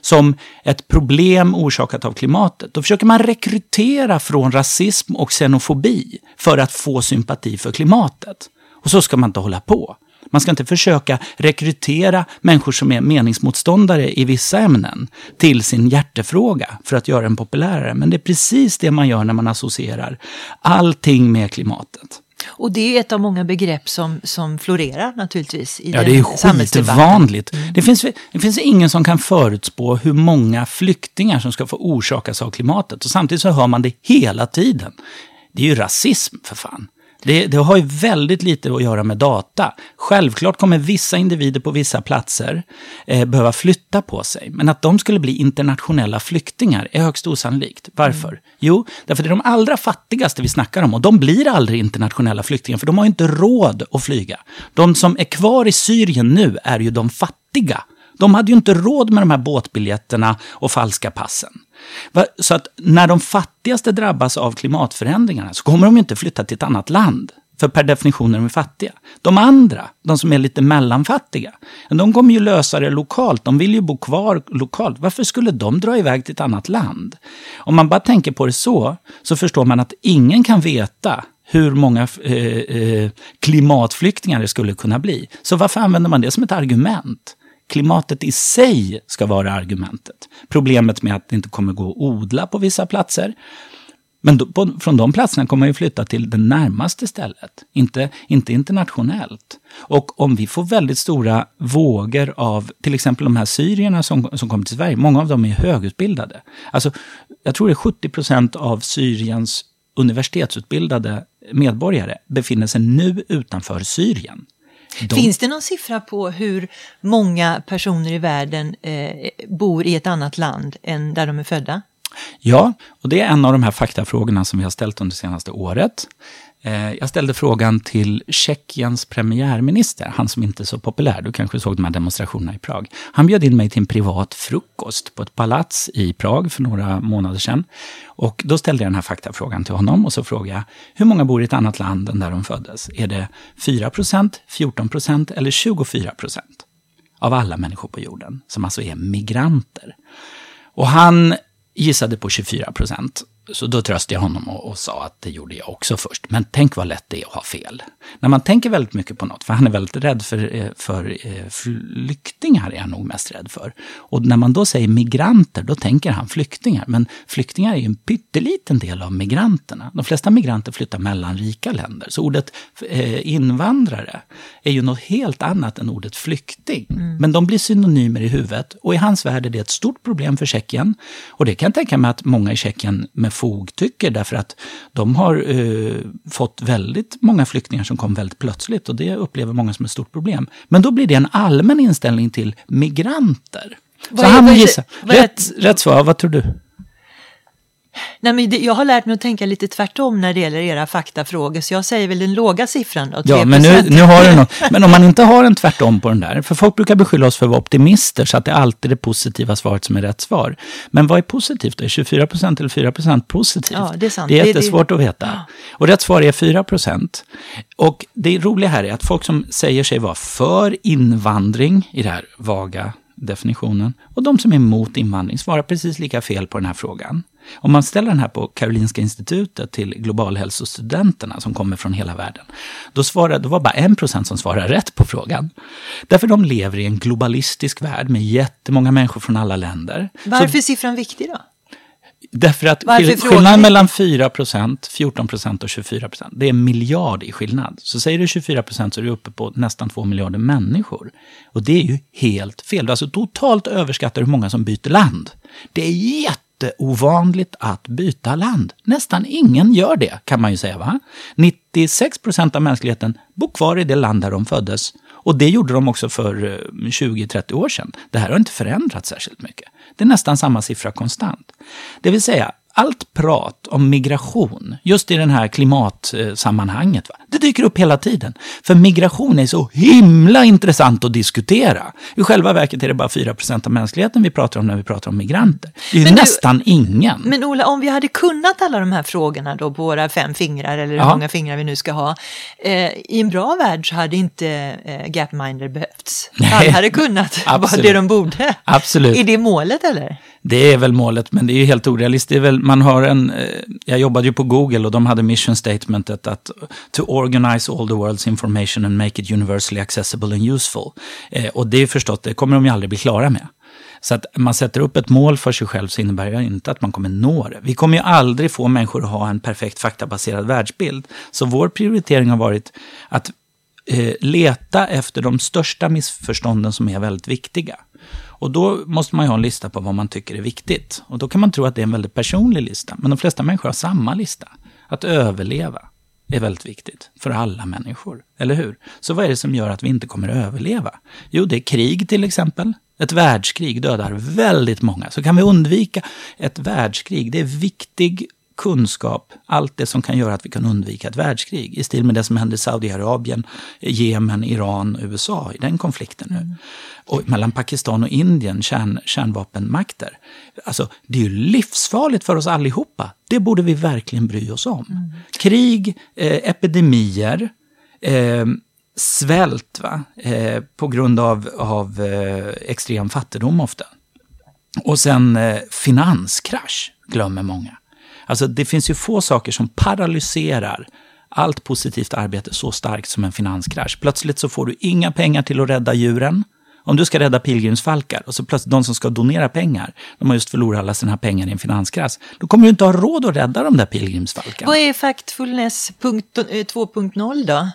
som ett problem orsakat av klimatet. Då försöker man rekrytera från rasism och xenofobi för att få sympati för klimatet. Och så ska man inte hålla på. Man ska inte försöka rekrytera människor som är meningsmotståndare i vissa ämnen till sin hjärtefråga för att göra den populärare. Men det är precis det man gör när man associerar allting med klimatet. Och det är ett av många begrepp som, som florerar naturligtvis i Ja, det är skitvanligt. Mm. Det, finns, det finns ingen som kan förutspå hur många flyktingar som ska få orsakas av klimatet. Och samtidigt så hör man det hela tiden. Det är ju rasism för fan. Det, det, har ju väldigt lite att göra med data. Självklart kommer vissa individer på vissa platser eh, behöva flytta på sig. Men att de skulle bli internationella flyktingar är högst osannolikt. Varför? Mm. Jo, därför det är de allra fattigaste vi snackar om och de blir aldrig internationella flyktingar för de har inte råd att flyga. De som är kvar i Syrien nu är ju de fattiga. De hade ju inte råd med de här båtbiljetterna och falska passen. Så att när de fattigaste drabbas av klimatförändringarna så kommer de inte flytta till ett annat land. För per definition är de fattiga. De andra, de som är lite mellanfattiga, de kommer ju lösa det lokalt. De vill ju bo kvar lokalt. Varför skulle de dra iväg till ett annat land? Om man bara tänker på det så, så förstår man att ingen kan veta hur många eh, eh, klimatflyktingar det skulle kunna bli. Så varför använder man det som ett argument? Klimatet i sig ska vara argumentet. Problemet med att det inte kommer gå att odla på vissa platser. Men då, på, från de platserna kommer man ju flytta till det närmaste stället, inte, inte internationellt. Och om vi får väldigt stora vågor av till exempel de här syrierna som, som kommer till Sverige, många av dem är högutbildade. Alltså, jag tror det är 70 procent av Syriens universitetsutbildade medborgare befinner sig nu utanför Syrien. De... Finns det någon siffra på hur många personer i världen eh, bor i ett annat land än där de är födda? Ja, och det är en av de här faktafrågorna som vi har ställt under det senaste året. Eh, jag ställde frågan till Tjeckiens premiärminister, han som inte är så populär. Du kanske såg de här demonstrationerna i Prag. Han bjöd in mig till en privat frukost på ett palats i Prag för några månader sedan. Och då ställde jag den här faktafrågan till honom och så frågade jag, hur många bor i ett annat land än där de föddes? Är det 4% 14% eller 24% av alla människor på jorden, som alltså är migranter? Och han gissade på 24 procent. Så då tröstade jag honom och, och, sa att det gjorde jag också först. Men tänk vad lätt det är att ha fel. När man tänker väldigt mycket på något, för han är väldigt rädd för, eh, för eh, flyktingar, är han nog mest rädd för. Och när man då säger migranter, då tänker han flyktingar. Men flyktingar är ju en pytteliten del av migranterna. De flesta migranter flyttar mellan rika länder. Så ordet eh, invandrare är ju något helt annat än ordet flykting. Mm. Men de blir synonymer i huvudet. Och i hans värld är det ett stort problem för Tjeckien. Och det kan jag tänka mig att många i Tjeckien med fog tycker, därför att de har eh, fått väldigt många flyktingar som kom väldigt plötsligt och det upplever många som ett stort problem. Men då blir det en allmän inställning till migranter. Vad Så är, han gissar. Rätt, rätt svar, vad tror du? Nej, men det, jag har lärt mig att tänka lite tvärtom när det gäller era faktafrågor, så jag säger väl den låga siffran då, 3%. Ja, men nu, nu har du något. Men om man inte har en tvärtom på den där, för folk brukar beskylla oss för att vara optimister, så att det är alltid det positiva svaret som är rätt svar. Men vad är positivt då? Är 24 procent eller 4 procent positivt? Ja, det är sant. Det är jättesvårt det, det... att veta. Ja. Och rätt svar är 4 procent. Och det roliga här är att folk som säger sig vara för invandring i det här vaga definitionen och de som är emot invandring svarar precis lika fel på den här frågan. Om man ställer den här på Karolinska institutet till globalhälsostudenterna som kommer från hela världen, då, svarar, då var bara en procent som svarar rätt på frågan. Därför de lever i en globalistisk värld med jättemånga människor från alla länder. Varför är siffran viktig då? Därför att skillnaden mellan 4% 14% och 24% det är en miljard i skillnad. Så säger du 24 så är du uppe på nästan 2 miljarder människor. Och det är ju helt fel. Du alltså totalt överskattar hur många som byter land. Det är jätte jätteovanligt att byta land. Nästan ingen gör det, kan man ju säga. va? 96 procent av mänskligheten bor kvar i det land där de föddes. Och det gjorde de också för eh, 20-30 år sedan. Det här har inte förändrats särskilt mycket. Det är nästan samma siffra konstant. Det vill säga, allt prat om migration, just i den här klimatsammanhanget, va? det dyker upp hela tiden. För migration är så himla intressant att diskutera. I själva verket är det bara 4% av mänskligheten vi pratar om när vi pratar om migranter. Det är men nästan du, ingen. Men Ola, om vi hade kunnat alla de här frågorna då på våra fem fingrar, eller hur ja. många fingrar vi nu ska ha, eh, i en bra värld så hade inte eh, Gapminder behövts. Nej. Alla hade kunnat vara det de borde. Absolut. Är det målet eller? Det är väl målet, men det är ju helt orealistiskt. Väl, man har en, eh, jag jobbade ju på Google och de hade mission statementet att to organize all the world's information and make it universally accessible and useful. Eh, och det är förstått, det kommer de ju aldrig bli klara med. Så att man sätter upp ett mål för sig själv så innebär det inte att man kommer nå det. Vi kommer ju aldrig få människor att ha en perfekt faktabaserad världsbild. Så vår prioritering har varit att eh, leta efter de största missförstånden som är väldigt viktiga. Och då måste man ju ha en lista på vad man tycker är viktigt. Och då kan man tro att det är en väldigt personlig lista. Men de flesta människor har samma lista. Att överleva är väldigt viktigt för alla människor. Eller hur? Så vad är det som gör att vi inte kommer att överleva? Jo, det är krig till exempel. Ett världskrig dödar väldigt många. Så kan vi undvika ett världskrig, det är viktig kunskap, allt det som kan göra att vi kan undvika ett världskrig. I stil med det som hände i Saudiarabien, Jemen, Iran, USA i den konflikten nu. Mm. Och mellan Pakistan och Indien, kärn, kärnvapenmakter. Alltså, det är ju livsfarligt för oss allihopa. Det borde vi verkligen bry oss om. Mm. Krig, eh, epidemier, eh, svält va? Eh, på grund av, av eh, extrem fattigdom ofta. Och sen eh, finanskrasch, glömmer många. Alltså det finns ju få saker som paralyserar allt positivt arbete så starkt som en finanskrasch. Plötsligt så får du inga pengar till att rädda djuren. Om du ska rädda pilgrimsfalkar och så plötsligt de som ska donera pengar, de har just förlorat alla sina pengar i en finanskrasch. Då kommer du inte ha råd att rädda de där pilgrimsfalkarna. Vad är Factfulness 2.0 eh, då?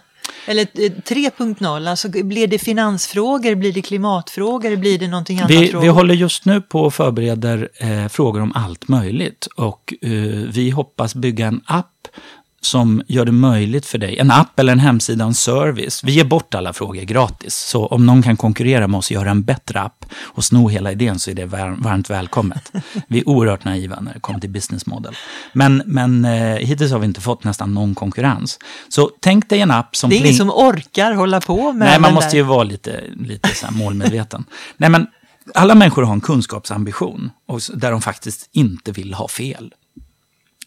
Eller 3.0, eh, alltså blir det finansfrågor, blir det klimatfrågor, blir det någonting annat? Vi, vi håller just nu på och förbereder eh, frågor om allt möjligt. Och eh, vi hoppas bygga en app som gör det möjligt för dig, en app eller en hemsida, en service. Vi ger bort alla frågor gratis, så om någon kan konkurrera med oss och göra en bättre app och sno hela idén så är det varmt välkommet. Vi är oerhört naiva när det kommer till business model. Men, men eh, hittills har vi inte fått nästan någon konkurrens. Så tänk dig en app som... Det är ingen som orkar hålla på med Nej, man måste där. ju vara lite, lite så målmedveten. Nej, men alla människor har en kunskapsambition och där de faktiskt inte vill ha fel.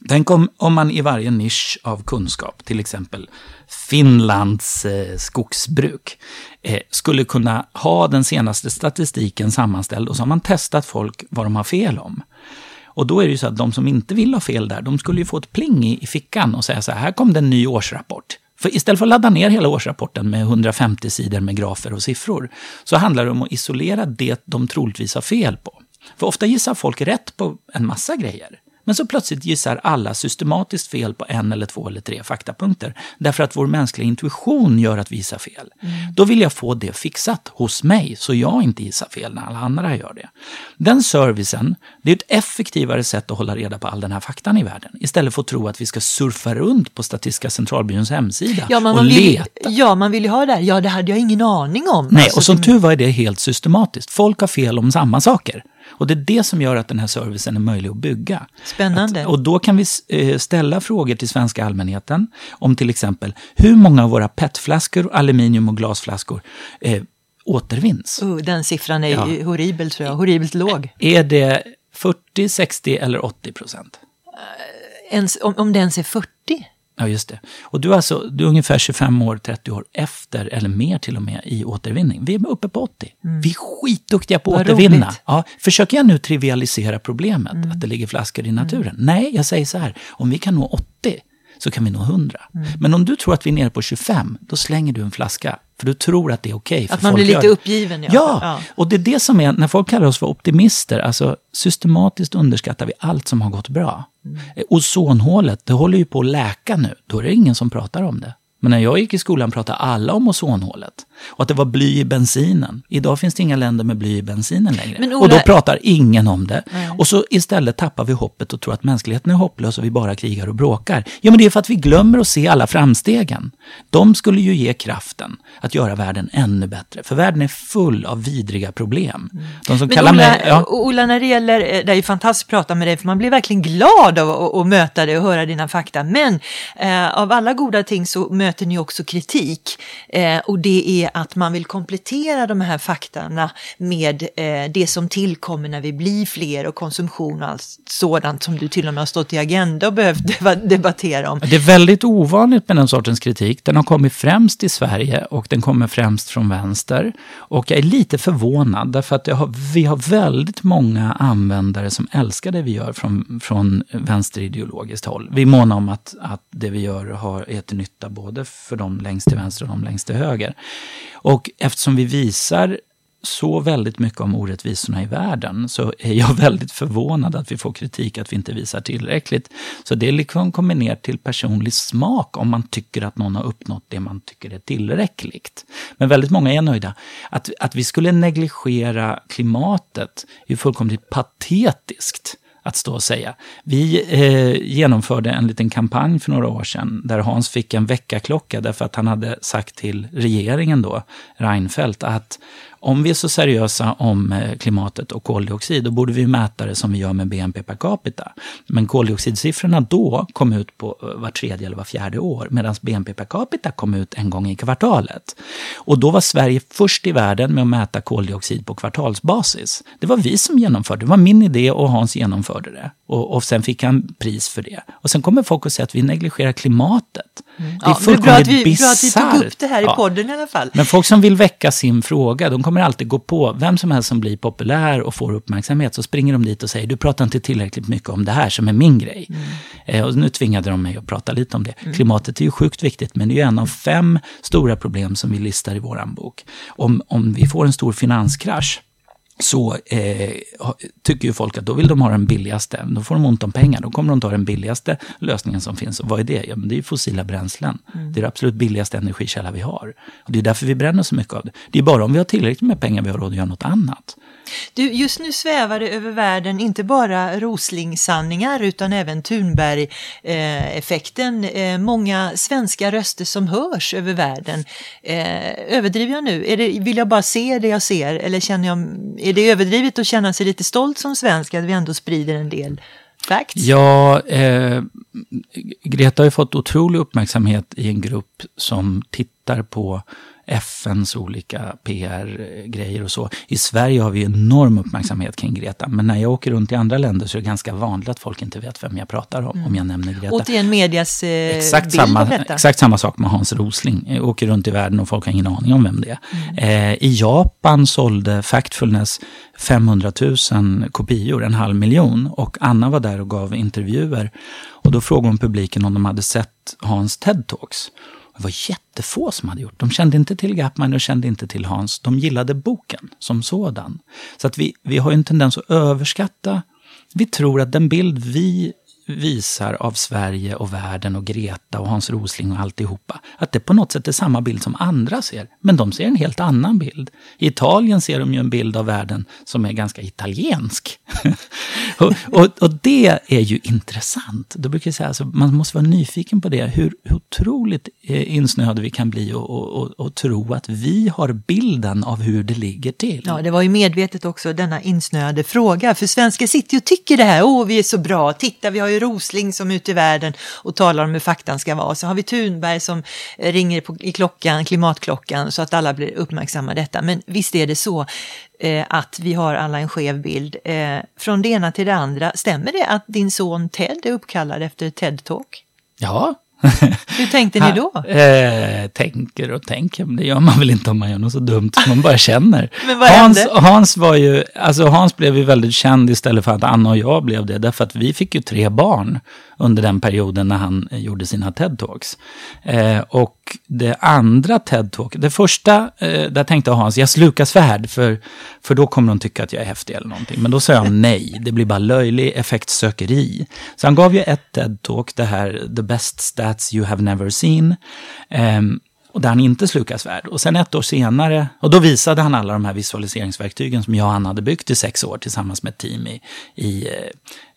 Tänk om, om man i varje nisch av kunskap, till exempel Finlands eh, skogsbruk, eh, skulle kunna ha den senaste statistiken sammanställd och så har man testat folk vad de har fel om. Och då är det ju så att de som inte vill ha fel där, de skulle ju få ett pling i, i fickan och säga så här, här kom det en ny årsrapport. För istället för att ladda ner hela årsrapporten med 150 sidor med grafer och siffror, så handlar det om att isolera det de troligtvis har fel på. För ofta gissar folk rätt på en massa grejer. Men så plötsligt gissar alla systematiskt fel på en eller två eller tre faktapunkter. Därför att vår mänskliga intuition gör att vi gissar fel. Mm. Då vill jag få det fixat hos mig så jag inte gissar fel när alla andra gör det. Den servicen, det är ett effektivare sätt att hålla reda på all den här faktan i världen. Istället för att tro att vi ska surfa runt på Statistiska centralbyråns hemsida ja, och vill, leta. Ja, man vill ju ha det här. Ja, det hade jag ingen aning om. Nej, alltså, och som tur var är det helt systematiskt. Folk har fel om samma saker. Och det är det som gör att den här servicen är möjlig att bygga. Spännande. Att, och då kan vi eh, ställa frågor till svenska allmänheten om till exempel hur många av våra petflaskor, aluminium och glasflaskor eh, återvinns. Uh, den siffran är ja. horribel tror jag, horribelt låg. Är det 40, 60 eller 80 procent? Uh, ens, om, om det ens är 40? Ja, just det. Och du är, alltså, du är ungefär 25 år, 30 år efter, eller mer till och med, i återvinning. Vi är uppe på 80. Mm. Vi är skitduktiga på att återvinna. Ja, försöker jag nu trivialisera problemet, mm. att det ligger flaskor i naturen? Mm. Nej, jag säger så här, om vi kan nå 80, så kan vi nå 100. Mm. Men om du tror att vi är nere på 25, då slänger du en flaska. För du tror att det är okej. Okay, att man blir lite uppgiven. Ja. ja. Ja, och det är det som är, när folk kallar oss för optimister, alltså systematiskt underskattar vi allt som har gått bra. Mm. Ozonhålet, det håller ju på att läka nu. Då är det ingen som pratar om det. Men när jag gick i skolan pratade alla om ozonhålet. Och att det var bly i bensinen. Idag finns det inga länder med bly i bensinen längre. Ola... Och då pratar ingen om det. Nej. Och så istället tappar vi hoppet och tror att mänskligheten är hopplös och vi bara krigar och bråkar. Ja, men det är för att vi glömmer att se alla framstegen. De skulle ju ge kraften att göra världen ännu bättre. För världen är full av vidriga problem. Mm. De som men kallar Ola, mig, ja. Ola, när det gäller, eh, det är ju fantastiskt att prata med dig, för man blir verkligen glad av att, att möta dig och höra dina fakta. Men eh, av alla goda ting så möter ni också kritik. Eh, och det är att man vill komplettera de här faktorna med eh, det som tillkommer när vi blir fler och konsumtion och allt sådant som du till och med har stått i Agenda och behövt debattera om. Det är väldigt ovanligt med den sortens kritik. Den har kommit främst i Sverige och den kommer främst från vänster. Och jag är lite förvånad därför att har, vi har väldigt många användare som älskar det vi gör från, från vänsterideologiskt håll. Vi är måna om att, att det vi gör har, är till nytta både för de längst till vänster och de längst till höger. Och eftersom vi visar så väldigt mycket om orättvisorna i världen så är jag väldigt förvånad att vi får kritik att vi inte visar tillräckligt. Så det liksom kommer ner till personlig smak om man tycker att någon har uppnått det man tycker är tillräckligt. Men väldigt många är nöjda. Att, att vi skulle negligera klimatet är fullkomligt patetiskt att stå och säga. Vi eh, genomförde en liten kampanj för några år sedan där Hans fick en väckarklocka därför att han hade sagt till regeringen då, Reinfeldt, att om vi är så seriösa om eh, klimatet och koldioxid, då borde vi mäta det som vi gör med BNP per capita. Men koldioxidsiffrorna då kom ut på eh, var tredje eller var fjärde år, medan BNP per capita kom ut en gång i kvartalet. Och då var Sverige först i världen med att mäta koldioxid på kvartalsbasis. Det var vi som genomförde det. Det var min idé och Hans genomförde det. Och, och sen fick han pris för det. Och sen kommer folk att säga att vi negligerar klimatet. Mm. Det är ja, fullkomligt vi, bra att vi tog upp det här i podden i alla fall. Men folk som vill väcka sin fråga, de kommer alltid gå på vem som helst som blir populär och får uppmärksamhet. Så springer de dit och säger, du pratar inte tillräckligt mycket om det här som är min grej. Mm. Eh, och nu tvingade de mig att prata lite om det. Mm. Klimatet är ju sjukt viktigt, men det är ju en av fem stora problem som vi listar i vår bok. Om, om vi får en stor finanskrasch, så eh, tycker ju folk att då vill de ha den billigaste. Då får de ont om pengar. Då kommer de ta den billigaste lösningen som finns. Och vad är det? Ja, men det är fossila bränslen. Mm. Det är det absolut billigaste energikälla vi har. Och det är därför vi bränner så mycket av det. Det är bara om vi har tillräckligt med pengar vi har råd att göra något annat. Du, just nu svävar det över världen inte bara Rosling-sanningar utan även Thunberg-effekten. Eh, många svenska röster som hörs över världen. Eh, överdriver jag nu? Är det, vill jag bara se det jag ser eller känner jag, är det överdrivet att känna sig lite stolt som svensk att vi ändå sprider en del Facts. Ja, eh, Greta har ju fått otrolig uppmärksamhet i en grupp som tittar på FNs olika PR-grejer och så. I Sverige har vi enorm uppmärksamhet kring Greta, men när jag åker runt i andra länder så är det ganska vanligt att folk inte vet vem jag pratar om, mm. om jag nämner Greta. Återigen medias eh, exakt bild samma, av detta. Exakt samma sak med Hans Rosling. Jag åker runt i världen och folk har ingen aning om vem det är. Mm. Eh, I Japan sålde Factfulness 500 000 kopior, en halv miljon. Och Anna var där och gav intervjuer. Och då frågade hon publiken om de hade sett Hans TED-talks. Det var jättefå som hade gjort. De kände inte till Gapman och kände inte till Hans. De gillade boken som sådan. Så att vi, vi har en tendens att överskatta. Vi tror att den bild vi visar av Sverige och världen och Greta och Hans Rosling och alltihopa, att det på något sätt är samma bild som andra ser. Men de ser en helt annan bild. I Italien ser de ju en bild av världen som är ganska italiensk. och, och, och, det är ju intressant. Då brukar jag säga, alltså, man måste vara nyfiken på det, hur, hur otroligt eh, insnöade vi kan bli och, och, och, tro att vi har bilden av hur det ligger till. Ja, det var ju medvetet också denna insnöade fråga, för svenskar sitter ju och tycker det här, åh vi är så bra, titta vi har ju Rosling som är ute i världen och talar om hur faktan ska vara. Så har vi Thunberg som eh, ringer på, i klockan, klimatklockan, så att alla blir uppmärksamma detta. Men visst är det så eh, att vi har alla en skev bild. Eh, från det ena till det andra, stämmer det att din son Ted är uppkallad efter TED-talk? Ja, hur tänkte ni då? Eh, tänker och tänker, men det gör man väl inte om man gör något så dumt som man bara känner. men vad Hans, hände? Hans var ju, alltså Hans blev ju väldigt känd istället för att Anna och jag blev det, därför att vi fick ju tre barn under den perioden när han gjorde sina TED-talks. Eh, och det andra TED-talk, det första, eh, där tänkte Hans, jag slukar svärd, för, för då kommer de tycka att jag är häftig eller någonting. Men då sa jag nej, det blir bara löjlig effektsökeri. Så han gav ju ett TED-talk, det här The best stats you have never seen. Och där han inte slukar svärd. Och sen ett år senare, och då visade han alla de här visualiseringsverktygen som jag och han hade byggt i sex år tillsammans med ett team i, i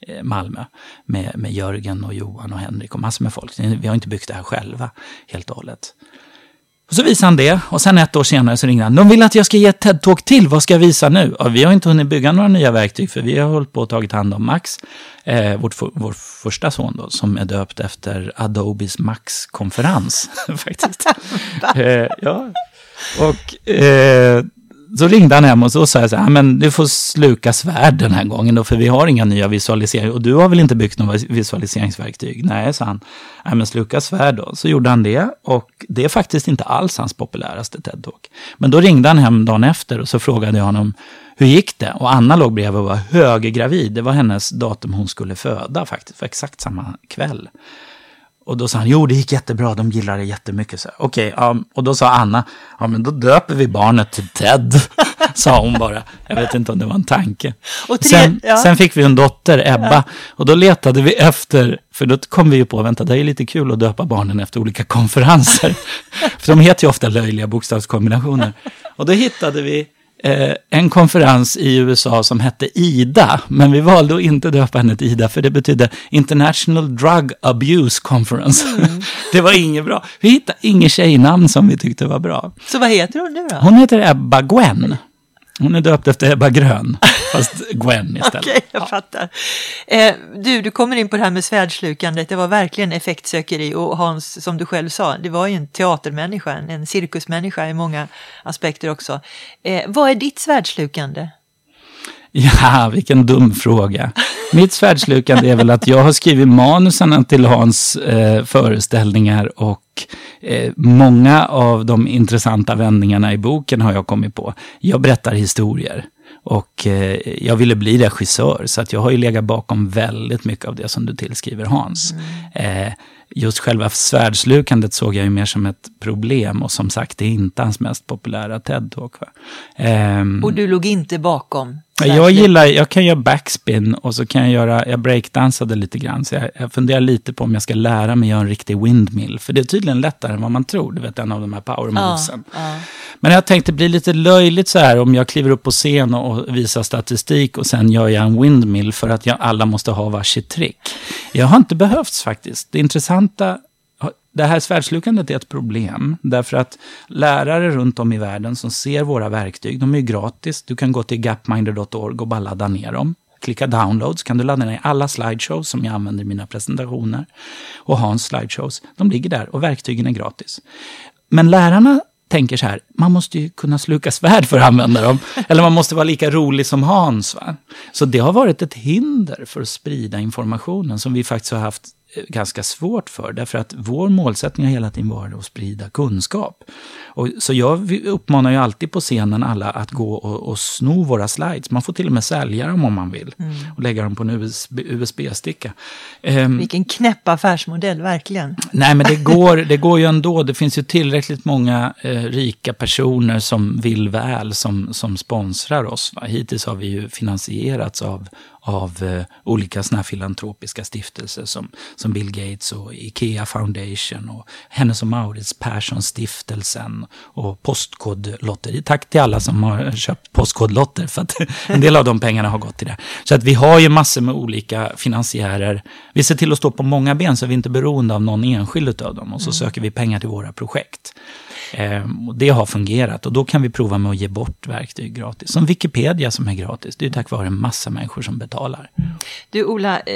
eh, Malmö. Med, med Jörgen och Johan och Henrik och massor med folk. Vi har inte byggt det här själva helt och hållet. Och så visade han det och sen ett år senare så ringde han. De vill att jag ska ge ett TED-talk till, vad ska jag visa nu? Ja, vi har inte hunnit bygga några nya verktyg för vi har hållit på och tagit hand om Max, eh, vårt, vår första son då, som är döpt efter Adobes Max-konferens. faktiskt. eh, ja. Och eh, så ringde han hem och så sa jag så här, men du får sluka svärd den här gången då, för vi har inga nya visualiseringar. Och du har väl inte byggt några visualiseringsverktyg? Nej, sa han. Nej, men sluka svärd då. Så gjorde han det och det är faktiskt inte alls hans populäraste TED-talk. Men då ringde han hem dagen efter och så frågade jag honom, hur gick det? Och Anna låg bredvid och var höggravid. Det var hennes datum hon skulle föda faktiskt, för exakt samma kväll. Och då sa han, jo det gick jättebra, de gillar det jättemycket. Okej, okay, um, och då sa Anna, ja men då döper vi barnet till Ted, sa hon bara. Jag vet inte om det var en tanke. Tre, sen, ja. sen, fick vi en dotter, Ebba, ja. och då letade vi efter, för då kom vi ju på, vänta det är lite kul att döpa barnen efter olika konferenser. för de heter ju ofta löjliga bokstavskombinationer. Och då hittade vi eh, en konferens i USA som hette IDA, men vi valde att inte döpa henne till IDA, för det betydde International Drug Abuse Conference. Mm. det var inget bra. Vi hittade inget tjejnamn som vi tyckte var bra. Så vad heter hon nu då? Hon heter Ebba Gwen. Hon är döpt efter Ebba Grön, fast Gwen istället. Okej, okay, jag ja. fattar. Eh, du, du kommer in på det här med svärdslukandet. Det var verkligen effektsökeri och Hans, som du själv sa, det var ju en teatermänniska, en cirkusmänniska i många aspekter också. Eh, vad är ditt svärdslukande? Ja, vilken dum fråga. Mitt svärdslukande är väl att jag har skrivit manusen till Hans eh, föreställningar och eh, många av de intressanta vändningarna i boken har jag kommit på. Jag berättar historier. Och eh, jag ville bli regissör, så att jag har ju legat bakom väldigt mycket av det som du tillskriver Hans. Mm. Eh, just själva svärdslukandet såg jag ju mer som ett problem och som sagt, det är inte hans mest populära TED-talk. Um, och du låg inte bakom? Jag gillar, jag kan göra backspin och så kan jag göra, jag breakdansade lite grann, så jag, jag funderar lite på om jag ska lära mig göra en riktig windmill, för det är tydligen lättare än vad man tror, du vet en av de här power movesen. Ja, ja. Men jag tänkte bli lite löjligt så här om jag kliver upp på scen och visar statistik och sen gör jag en windmill för att jag, alla måste ha varsitt trick. Jag har inte behövts faktiskt. Det intressanta det här svärdslukandet är ett problem, därför att lärare runt om i världen som ser våra verktyg, de är gratis. Du kan gå till gapminder.org och bara ladda ner dem. Klicka downloads kan du ladda ner alla slideshows som jag använder i mina presentationer. Och Hans slideshows, de ligger där och verktygen är gratis. Men lärarna tänker så här, man måste ju kunna sluka svärd för att använda dem. Eller man måste vara lika rolig som Hans. Va? Så det har varit ett hinder för att sprida informationen som vi faktiskt har haft ganska svårt för. Därför att vår målsättning har hela tiden varit att sprida kunskap. Och, så jag uppmanar ju alltid på scenen alla att gå och, och sno våra slides. Man får till och med sälja dem om man vill. Mm. Och lägga dem på en USB-sticka. Um, ehm, Vilken knäpp affärsmodell, verkligen. Nej, men det går, det går ju ändå. Det finns ju tillräckligt många eh, rika personer som vill väl, som, som sponsrar oss. Va? Hittills har vi ju finansierats av, av eh, olika såna filantropiska stiftelser som, som Bill Gates och Ikea Foundation och Hennes och Maurits Persson-stiftelsen och Postkodlotteri. Tack till alla som har köpt postkodlotter för att en del av de pengarna har gått till det. Så att vi har ju massor med olika finansiärer. Vi ser till att stå på många ben så vi är inte beroende av någon enskild av dem och så mm. söker vi pengar till våra projekt. Eh, och det har fungerat och då kan vi prova med att ge bort verktyg gratis. Som Wikipedia som är gratis. Det är tack vare en massa människor som betalar. Du Ola, eh,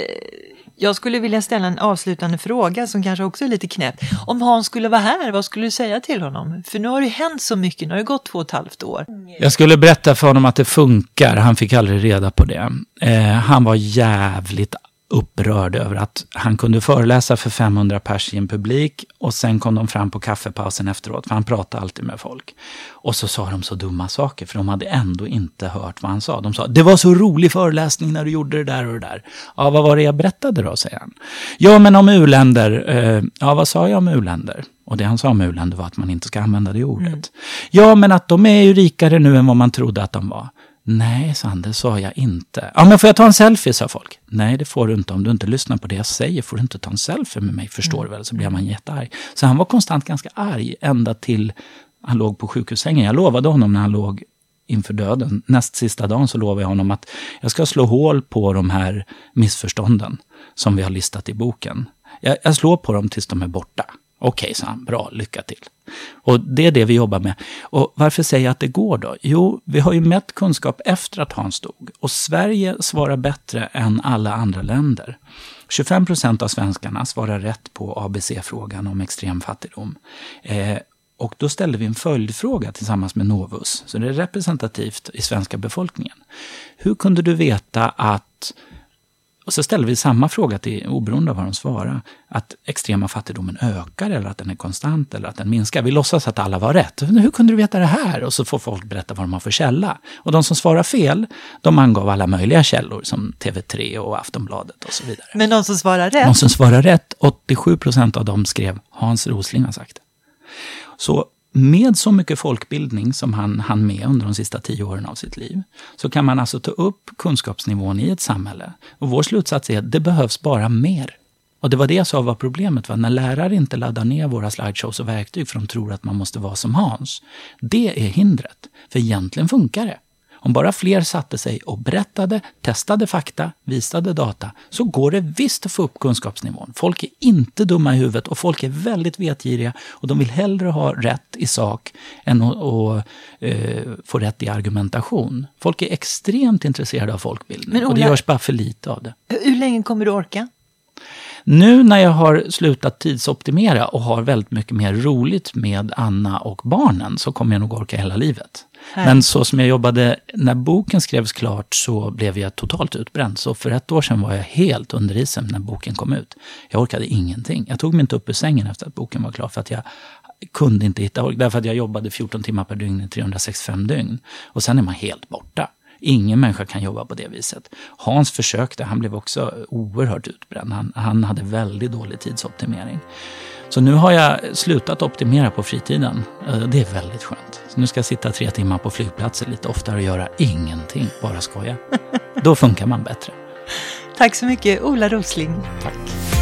jag skulle vilja ställa en avslutande fråga som kanske också är lite knäpp. Om Hans skulle vara här, vad skulle du säga till honom? För nu har det hänt så mycket, nu har det gått två och ett halvt år. Jag skulle berätta för honom att det funkar, han fick aldrig reda på det. Eh, han var jävligt upprörd över att han kunde föreläsa för 500 pers i en publik och sen kom de fram på kaffepausen efteråt, för han pratade alltid med folk. Och så sa de så dumma saker, för de hade ändå inte hört vad han sa. De sa, det var så rolig föreläsning när du gjorde det där och det där. Ja, vad var det jag berättade då, säger han. Ja, men om uländer. Eh, ja, vad sa jag om uländer? Och det han sa med u-länder var att man inte ska använda det ordet. Mm. Ja, men att de är ju rikare nu än vad man trodde att de var. Nej, sa han, det sa jag inte. Ja, men får jag ta en selfie, sa folk. Nej, det får du inte. Om du inte lyssnar på det jag säger får du inte ta en selfie med mig, förstår mm. du väl? Så blir man jättearg. Så han var konstant ganska arg, ända till han låg på sjukhussängen. Jag lovade honom när han låg inför döden, näst sista dagen, så lovade jag honom att jag ska slå hål på de här missförstånden som vi har listat i boken. Jag, jag slår på dem tills de är borta. Okej, okay, sa han. Bra, lycka till. Och det är det vi jobbar med. Och varför säger jag att det går då? Jo, vi har ju mätt kunskap efter att Hans dog. Och Sverige svarar bättre än alla andra länder. 25 procent av svenskarna svarar rätt på ABC-frågan om extrem fattigdom. Eh, och då ställde vi en följdfråga tillsammans med Novus, så det är representativt i svenska befolkningen. Hur kunde du veta att och så ställde vi samma fråga till, oberoende av vad de svarade, att extrema fattigdomen ökar eller att den är konstant eller att den minskar. Vi låtsas att alla var rätt. Hur kunde du veta det här? Och så får folk berätta vad de har för källa. Och de som svarar fel, de angav alla möjliga källor som TV3 och Aftonbladet och så vidare. Men de som svarar rätt? De som svarar rätt, 87 procent av dem skrev Hans Rosling har sagt det. Så med så mycket folkbildning som han hann med under de sista tio åren av sitt liv, så kan man alltså ta upp kunskapsnivån i ett samhälle. Och vår slutsats är att det behövs bara mer. Och det var det jag sa var problemet, va? när lärare inte laddar ner våra slideshows och verktyg för de tror att man måste vara som Hans. Det är hindret, för egentligen funkar det. Om bara fler satte sig och berättade, testade fakta, visade data, så går det visst att få upp kunskapsnivån. Folk är inte dumma i huvudet och folk är väldigt vetgiriga och de vill hellre ha rätt i sak än att, att uh, få rätt i argumentation. Folk är extremt intresserade av folkbildning Ola, och det görs bara för lite av det. Hur länge kommer du orka? Nu när jag har slutat tidsoptimera och har väldigt mycket mer roligt med Anna och barnen så kommer jag nog orka hela livet. Men så som jag jobbade, när boken skrevs klart så blev jag totalt utbränd. Så för ett år sedan var jag helt under isen när boken kom ut. Jag orkade ingenting. Jag tog mig inte upp ur sängen efter att boken var klar för att jag kunde inte hitta ork. Därför att jag jobbade 14 timmar per dygn i 365 dygn. Och sen är man helt borta. Ingen människa kan jobba på det viset. Hans försökte, han blev också oerhört utbränd. Han, han hade väldigt dålig tidsoptimering. Så nu har jag slutat optimera på fritiden. Eh, det är väldigt skönt. Så nu ska jag sitta tre timmar på flygplatser lite oftare och göra ingenting, bara skoja. Då funkar man bättre. Tack så mycket, Ola Rosling. Tack.